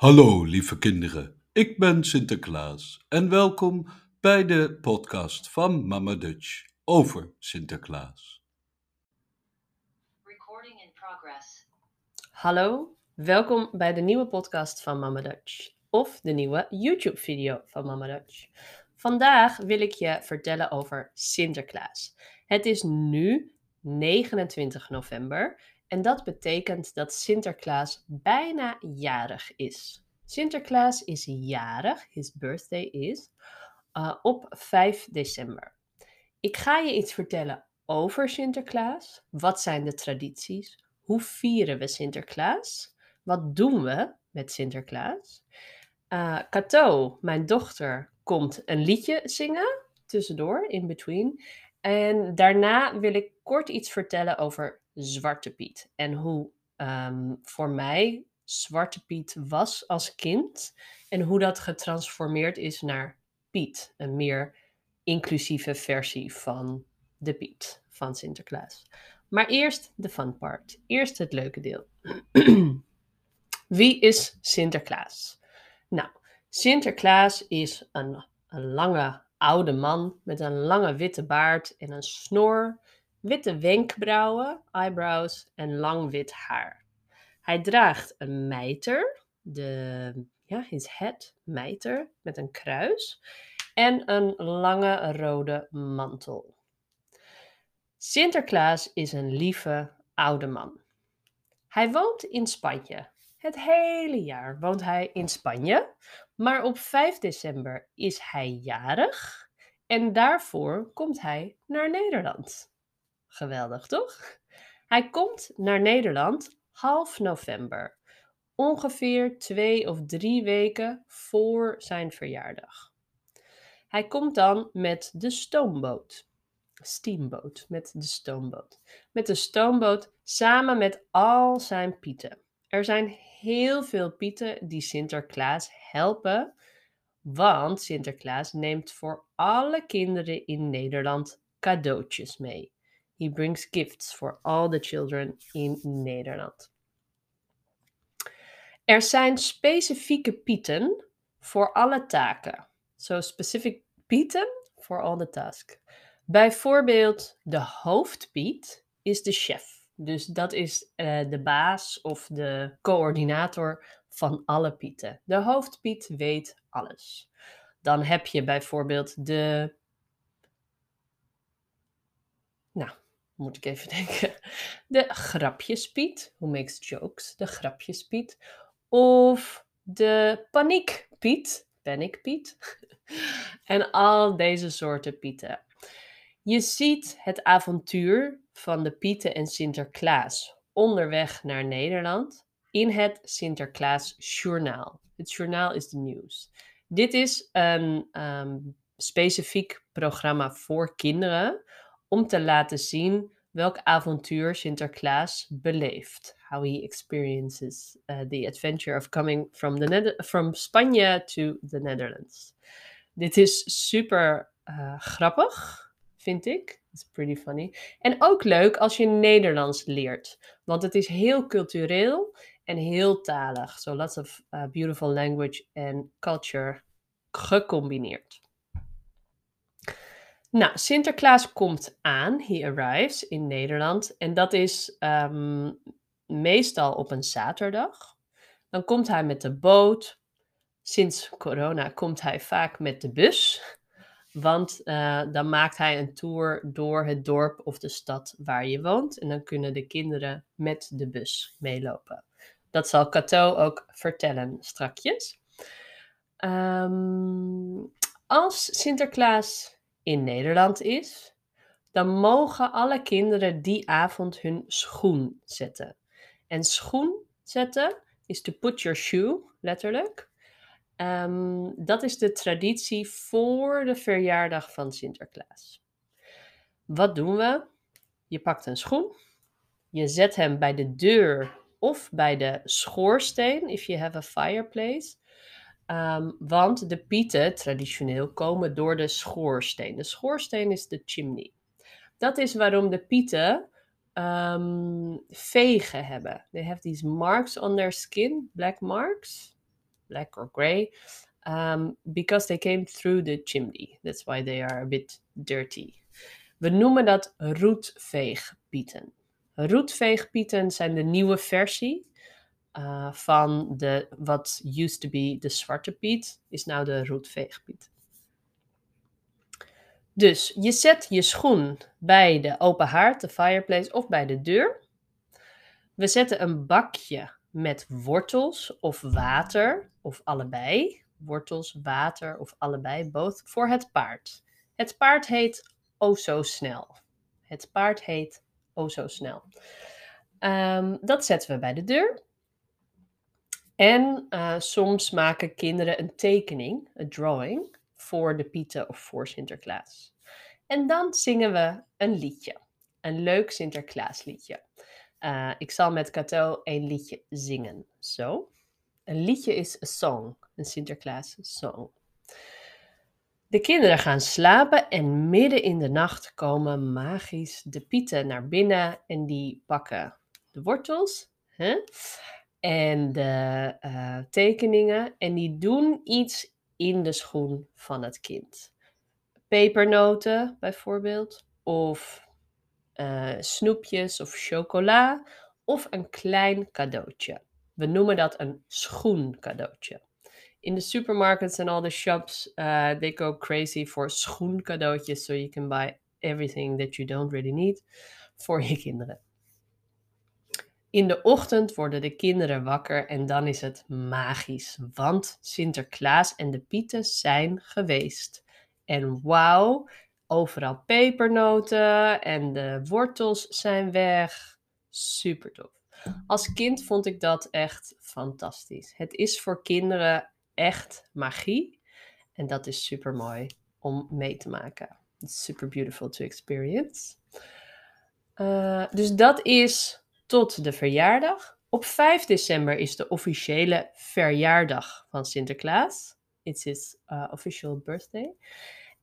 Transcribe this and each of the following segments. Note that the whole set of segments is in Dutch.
Hallo lieve kinderen, ik ben Sinterklaas en welkom bij de podcast van Mama Dutch over Sinterklaas. Recording in progress. Hallo, welkom bij de nieuwe podcast van Mama Dutch. Of de nieuwe YouTube-video van Mama Dutch. Vandaag wil ik je vertellen over Sinterklaas. Het is nu 29 november en dat betekent dat Sinterklaas bijna jarig is. Sinterklaas is jarig, his birthday is, uh, op 5 december. Ik ga je iets vertellen over Sinterklaas. Wat zijn de tradities? Hoe vieren we Sinterklaas? Wat doen we met Sinterklaas? Uh, Cato, mijn dochter, komt een liedje zingen, tussendoor, in between. En daarna wil ik kort iets vertellen over Zwarte Piet. En hoe um, voor mij Zwarte Piet was als kind. En hoe dat getransformeerd is naar Piet. Een meer inclusieve versie van de Piet van Sinterklaas. Maar eerst de fun part. Eerst het leuke deel. Wie is Sinterklaas? Nou, Sinterklaas is een, een lange oude man met een lange witte baard en een snor, witte wenkbrauwen, eyebrows en lang wit haar. Hij draagt een mijter, de, ja, his head, mijter, met een kruis en een lange rode mantel. Sinterklaas is een lieve oude man. Hij woont in Spanje. Het hele jaar woont hij in Spanje, maar op 5 december is hij jarig en daarvoor komt hij naar Nederland. Geweldig, toch? Hij komt naar Nederland half november, ongeveer twee of drie weken voor zijn verjaardag. Hij komt dan met de stoomboot. Steamboot, met de stoomboot. Met de stoomboot samen met al zijn pieten. Er zijn heel veel pieten die Sinterklaas helpen, want Sinterklaas neemt voor alle kinderen in Nederland cadeautjes mee. He brings gifts for all the children in Nederland. Er zijn specifieke pieten voor alle taken. So specific pieten for all the tasks. Bijvoorbeeld de hoofdpiet is de chef. Dus dat is uh, de baas of de coördinator van alle pieten. De hoofdpiet weet alles. Dan heb je bijvoorbeeld de. Nou, moet ik even denken. De grapjespiet. Who makes jokes? De grapjespiet. Of de paniekpiet. Panic en al deze soorten pieten. Je ziet het avontuur van de Pieten en Sinterklaas onderweg naar Nederland in het Sinterklaas Journaal. Het journaal is de nieuws. Dit is een um, specifiek programma voor kinderen om te laten zien welk avontuur Sinterklaas beleeft. How he experiences uh, the adventure of coming from, the from Spanje to the Netherlands. Dit is super uh, grappig vind ik. It's pretty funny. En ook leuk als je Nederlands leert. Want het is heel cultureel en heel talig. So lots of uh, beautiful language and culture gecombineerd. Nou, Sinterklaas komt aan, he arrives in Nederland. En dat is um, meestal op een zaterdag. Dan komt hij met de boot. Sinds corona komt hij vaak met de bus. Want uh, dan maakt hij een tour door het dorp of de stad waar je woont. En dan kunnen de kinderen met de bus meelopen. Dat zal Cato ook vertellen strakjes. Um, als Sinterklaas in Nederland is, dan mogen alle kinderen die avond hun schoen zetten. En schoen zetten is to put your shoe, letterlijk. Um, dat is de traditie voor de verjaardag van Sinterklaas. Wat doen we? Je pakt een schoen, je zet hem bij de deur of bij de schoorsteen, if you have a fireplace. Um, want de pieten traditioneel komen door de schoorsteen. De schoorsteen is de chimney. Dat is waarom de pieten um, vegen hebben. They have these marks on their skin, black marks black or gray, um, because they came through the chimney. That's why they are a bit dirty. We noemen dat roetveegpieten. Roetveegpieten zijn de nieuwe versie uh, van de, wat used to be de zwarte piet, is nou de roetveegpiet. Dus je zet je schoen bij de open haard, de fireplace, of bij de deur. We zetten een bakje met wortels of water, of allebei. Wortels, water of allebei, both, voor het paard. Het paard heet O Zo Snel. Het paard heet O Zo Snel. Um, dat zetten we bij de deur. En uh, soms maken kinderen een tekening, een drawing, voor de Pieten of voor Sinterklaas. En dan zingen we een liedje. Een leuk Sinterklaasliedje. Uh, ik zal met Cato een liedje zingen. Zo. Een liedje is een song, een Sinterklaas song. De kinderen gaan slapen en midden in de nacht komen magisch de pieten naar binnen en die pakken de wortels en de uh, tekeningen en die doen iets in de schoen van het kind. Pepernoten bijvoorbeeld, of uh, snoepjes of chocola, of een klein cadeautje. We noemen dat een schoencadeautje. In de supermarkets en all the shops, uh, they go crazy for schoencadeautjes, so you can buy everything that you don't really need voor je kinderen. In de ochtend worden de kinderen wakker en dan is het magisch, want Sinterklaas en de Pieten zijn geweest. En wauw, overal pepernoten en de wortels zijn weg. Super tof. Als kind vond ik dat echt fantastisch. Het is voor kinderen echt magie en dat is super mooi om mee te maken. Super beautiful to experience. Uh, dus dat is tot de verjaardag. Op 5 december is de officiële verjaardag van Sinterklaas. It's his uh, official birthday.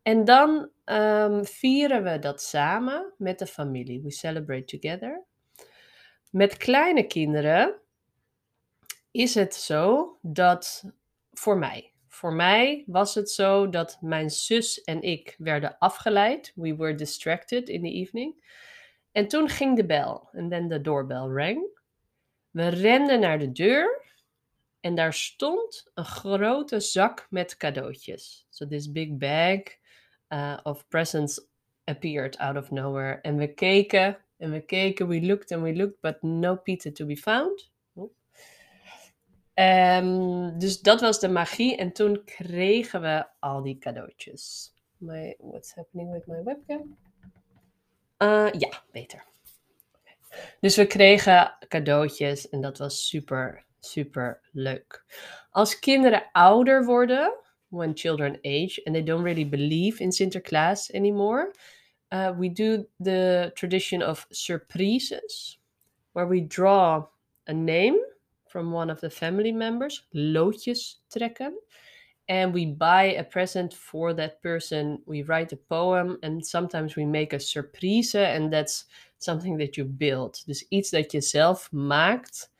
En dan um, vieren we dat samen met de familie. We celebrate together. Met kleine kinderen is het zo dat voor mij, voor mij was het zo dat mijn zus en ik werden afgeleid. We were distracted in the evening. En toen ging de bel en dan de doorbel rang. We renden naar de deur en daar stond een grote zak met cadeautjes. So this big bag uh, of presents appeared out of nowhere. En we keken en we keken, we looked and we looked, but no Peter to be found. Um, dus dat was de magie en toen kregen we al die cadeautjes. My, what's happening with my webcam? Uh, ja, beter. Dus we kregen cadeautjes en dat was super, super leuk. Als kinderen ouder worden, when children age and they don't really believe in Sinterklaas anymore, uh, we do the tradition of surprises, where we draw a name from one of the family members, loodjes trekken. And we buy a present for that person. We write a poem and sometimes we make a surprise and that's something that you build. Dus iets dat je zelf maakt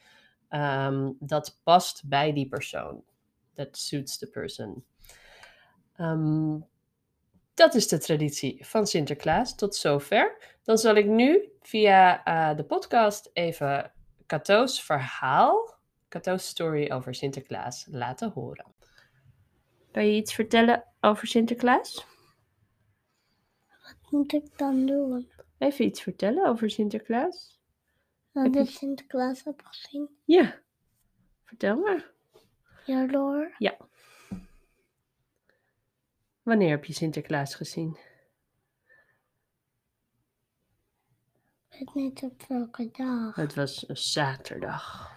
um, dat past bij die persoon. That suits the person. Um, dat is de traditie van Sinterklaas tot zover. Dan zal ik nu via uh, de podcast even Cato's verhaal, Cato's story over Sinterklaas laten horen. Kan je iets vertellen over Sinterklaas? Wat moet ik dan doen? Even iets vertellen over Sinterklaas. Dat ik Sinterklaas heb gezien. Ja, vertel maar. Ja, door. Ja. Wanneer heb je Sinterklaas gezien? Ik weet niet op welke dag. Het was een zaterdag.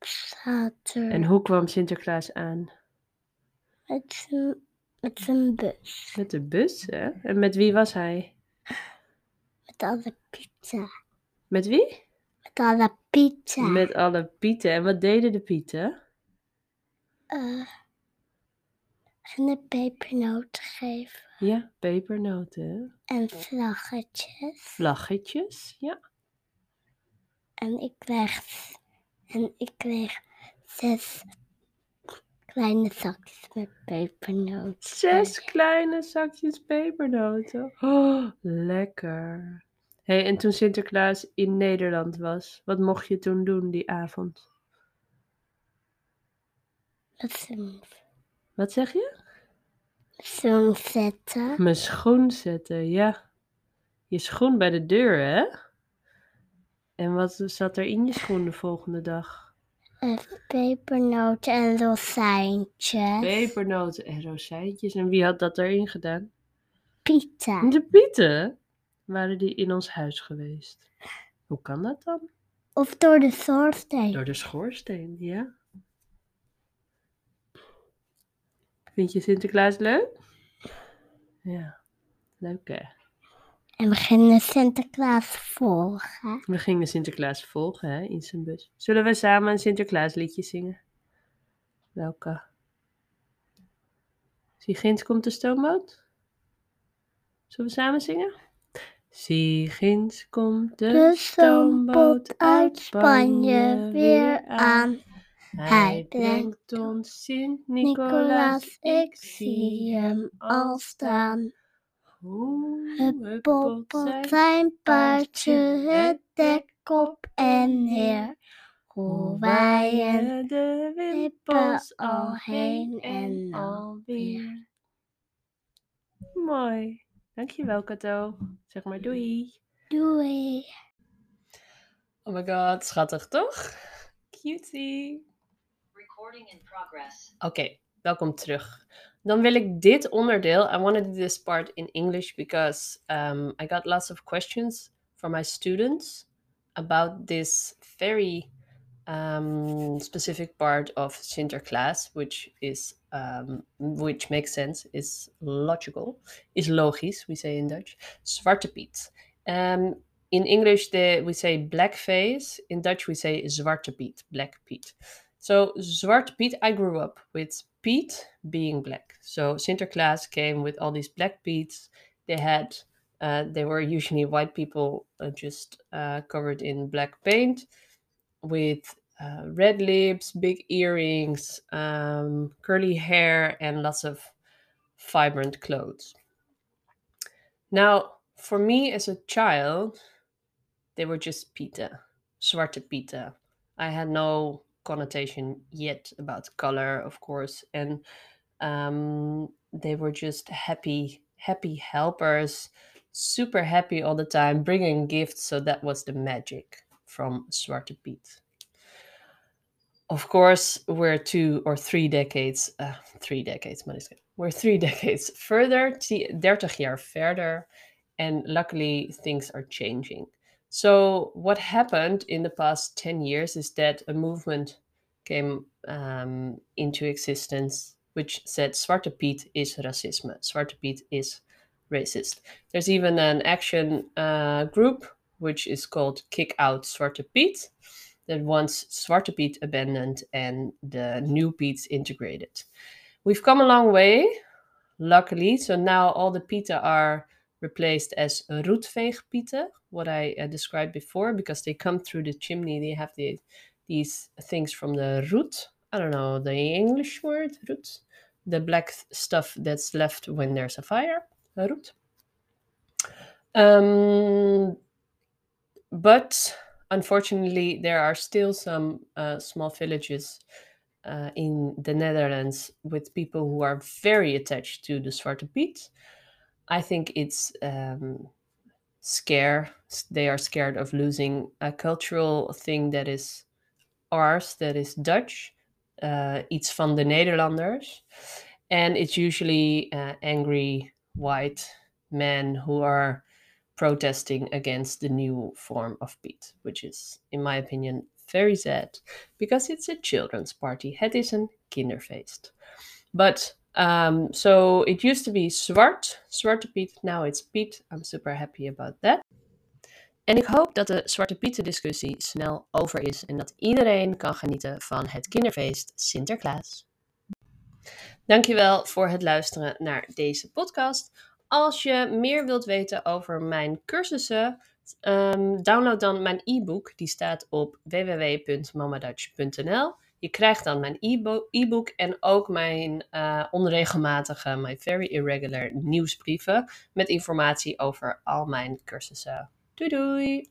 Zaterdag. En hoe kwam Sinterklaas aan? Met zijn, met zijn bus. Met de bus, hè? En met wie was hij? Met alle pizza. Met wie? Met alle pizza. Met alle pieten. En wat deden de pieten? Uh, gingen pepernoten geven. Ja, pepernoten. En vlaggetjes. Vlaggetjes, ja. En ik kreeg, en ik kreeg zes kleine zakjes met pepernoten. Zes kleine zakjes pepernoten. Oh, lekker. hey, en toen Sinterklaas in Nederland was, wat mocht je toen doen die avond? Zo'n Wat zeg je? zo'n zetten. Mijn schoen zetten, ja. Je schoen bij de deur, hè? En wat zat er in je schoen de volgende dag? En pepernoten en rozijntjes. Pepernoten en rozijntjes. En wie had dat erin gedaan? Pita. De pieten waren die in ons huis geweest. Hoe kan dat dan? Of door de schoorsteen. Door de schoorsteen, ja. Vind je Sinterklaas leuk? Ja, leuk hè. En we gingen Sinterklaas volgen. We gingen Sinterklaas volgen hè, in zijn bus. Zullen we samen een Sinterklaasliedje zingen? Welke? Zie komt de stoomboot? Zullen we samen zingen? Zie komt de, De stoomboot uit Spanje weer aan. Hij brengt ons Sint-Nicolaas, Nicolaas, ik zie hem al staan. Het poppelt zijn paardje, het dek op en neer. Hoe waaien de wippels al heen en alweer. Mooi. Dankjewel, Kato. Zeg maar doei. Doei. Oh my god, schattig toch? Cutie. Recording in progress. Oké, welkom terug. Dan wil ik dit onderdeel. I want to do this part in English because um, I got lots of questions from my students about this very um, specific part of Sinterklaas, which is um, which makes sense, is logical, is logisch. We say in Dutch, Zwarte Piet. Um, in English, they, we say blackface. In Dutch, we say Zwarte Piet, Black Piet. So Zwarte Piet, I grew up with Piet being black. So Sinterklaas came with all these black Piets. They had, uh, they were usually white people uh, just uh, covered in black paint with uh, red lips, big earrings, um, curly hair, and lots of vibrant clothes. Now, for me as a child, they were just Pita, Zwarte Pita. I had no connotation yet about color, of course, and um, they were just happy, happy helpers, super happy all the time, bringing gifts. So that was the magic from Zwarte Piet. Of course, we're two or three decades, uh, three decades, maar is het- we're three decades further, t- 30 jaar verder, and luckily things are changing. So, what happened in the past 10 years is that a movement came um, into existence which said Zwarte Piet is racisme, Zwarte Piet is racist. There's even an action uh, group which is called Kick Out Zwarte Piet that wants Zwarte Piet abandoned and the new Piets integrated. We've come a long way, luckily. So now all the Pieten are replaced as roetveegpieten, what I uh, described before, because they come through the chimney. They have the, these things from the root. I don't know the English word, root. The black stuff that's left when there's a fire, root. Um, but unfortunately, there are still some uh, small villages uh, in the Netherlands with people who are very attached to the Zwarte Piet. I think it's um, scare. They are scared of losing a cultural thing that is ours, that is Dutch. Uh, iets van de Nederlanders. And it's usually uh, angry white men who are protesting against the new form of Piet, which is, in my opinion, very sad because it's a children's party. Het is een kinderfeest. But um, so it used to be Zwart, Zwarte Piet. Now it's Piet. I'm super happy about that. En ik hoop dat de Zwarte Pieten discussie snel over is en dat iedereen kan genieten van het kinderfeest Sinterklaas. Dankjewel voor het luisteren naar deze podcast. Als je meer wilt weten over mijn cursussen, ehm, download dan mijn e-book. Die staat op www.mamadutch.nl. Je krijgt dan mijn e-bo- e-book en ook mijn eh, onregelmatige, my very irregular nieuwsbrieven met informatie over al mijn cursussen. Doei doei!